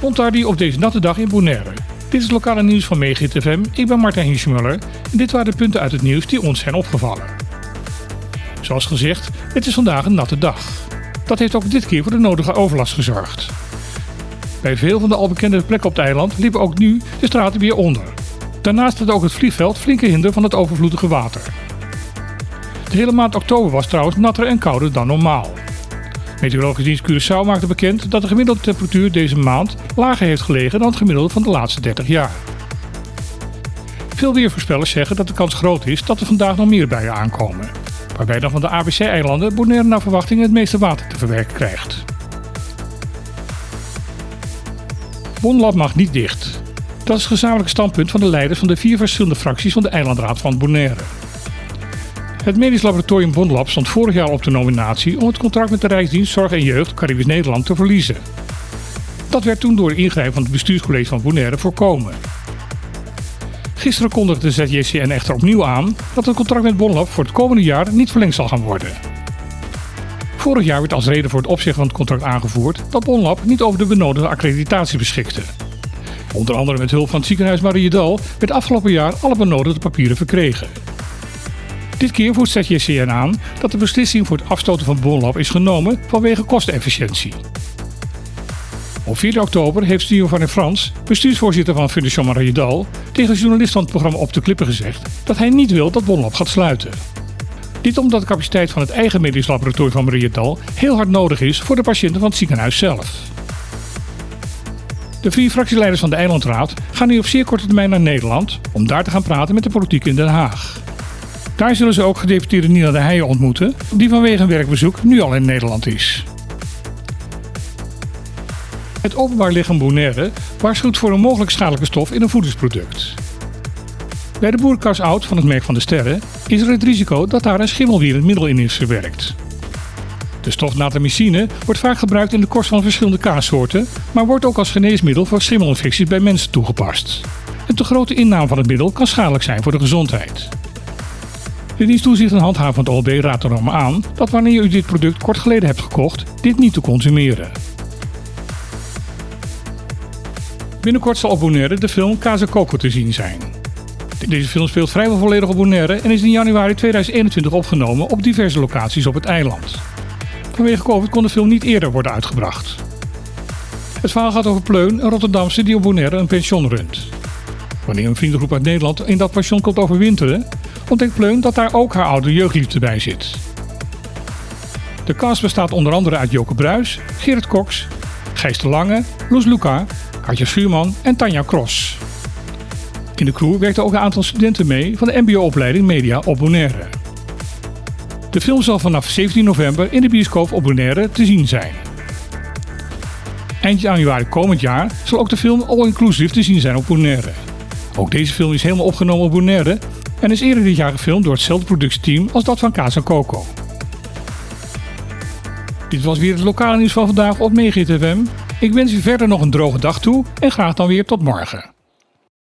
Montardi op deze natte dag in Bonaire. Dit is lokale nieuws van Megit FM. Ik ben Martijn Hiesmuller en dit waren de punten uit het nieuws die ons zijn opgevallen. Zoals gezegd, het is vandaag een natte dag. Dat heeft ook dit keer voor de nodige overlast gezorgd. Bij veel van de al bekende plekken op het eiland liepen ook nu de straten weer onder. Daarnaast had ook het vliegveld flinke hinder van het overvloedige water. De hele maand oktober was trouwens natter en kouder dan normaal. Meteorologische dienst Curaçao maakte bekend dat de gemiddelde temperatuur deze maand lager heeft gelegen dan het gemiddelde van de laatste 30 jaar. Veel weervoorspellers zeggen dat de kans groot is dat er vandaag nog meer buien aankomen. Waarbij dan van de ABC-eilanden Bonaire naar verwachting het meeste water te verwerken krijgt. Bonlab mag niet dicht. Dat is het gezamenlijke standpunt van de leiders van de vier verschillende fracties van de eilandraad van Bonaire. Het medisch laboratorium Bonlab stond vorig jaar op de nominatie om het contract met de Rijksdienst Zorg en Jeugd Caribisch Nederland te verliezen. Dat werd toen door de ingrijp van het bestuurscollege van Bonaire voorkomen. Gisteren kondigde de ZJCN echter opnieuw aan dat het contract met Bonlab voor het komende jaar niet verlengd zal gaan worden. Vorig jaar werd als reden voor het opzeggen van het contract aangevoerd dat Bonlab niet over de benodigde accreditatie beschikte. Onder andere met hulp van het ziekenhuis Mariedal werd afgelopen jaar alle benodigde papieren verkregen. Dit keer voert ZJCN aan dat de beslissing voor het afstoten van Bonlab is genomen vanwege kostenefficiëntie. Op 4 oktober heeft Studio van in Frans, bestuursvoorzitter van Fondation Mariedal, tegen journalist van het programma Op de Klippen gezegd dat hij niet wil dat Bonlab gaat sluiten. Dit omdat de capaciteit van het eigen medisch laboratorium van Mariedal heel hard nodig is voor de patiënten van het ziekenhuis zelf. De vier fractieleiders van de Eilandraad gaan nu op zeer korte termijn naar Nederland om daar te gaan praten met de politiek in Den Haag. Daar zullen ze ook gedeputeerde Nina de Heijen ontmoeten, die vanwege een werkbezoek nu al in Nederland is. Het Openbaar Lichaam Bonaire waarschuwt voor een mogelijk schadelijke stof in een voedingsproduct. Bij de boerkas Oud van het merk van de Sterren is er het risico dat daar een schimmelwierend middel in is verwerkt. De stof natamycine wordt vaak gebruikt in de kost van verschillende kaassoorten, maar wordt ook als geneesmiddel voor schimmelinfecties bij mensen toegepast. Een te grote inname van het middel kan schadelijk zijn voor de gezondheid. De dienst toezicht en handhaving van het OLB raadt erom aan dat wanneer u dit product kort geleden hebt gekocht, dit niet te consumeren. Binnenkort zal op Bonaire de film Casa Coco te zien zijn. Deze film speelt vrijwel volledig op Bonaire en is in januari 2021 opgenomen op diverse locaties op het eiland. Vanwege COVID kon de film niet eerder worden uitgebracht. Het verhaal gaat over Pleun, een Rotterdamse die op Bonaire een pension runt. Wanneer een vriendengroep uit Nederland in dat pension komt overwinteren, ontdekt Pleun dat daar ook haar oude jeugdliefde bij zit. De cast bestaat onder andere uit Joke Bruis, Gerrit Cox, Gijs de Lange, Loes Luca, Katja Schuurman en Tanja Cross. In de crew werkten ook een aantal studenten mee van de mbo-opleiding Media op Bonaire. De film zal vanaf 17 november in de bioscoop op Bonaire te zien zijn. Eind januari komend jaar zal ook de film All Inclusive te zien zijn op Bonaire. Ook deze film is helemaal opgenomen op Bonaire en is eerder dit jaar gefilmd door hetzelfde productieteam als dat van Casa Coco. Dit was weer het lokale nieuws van vandaag op Megahit FM. Ik wens u verder nog een droge dag toe en graag dan weer tot morgen.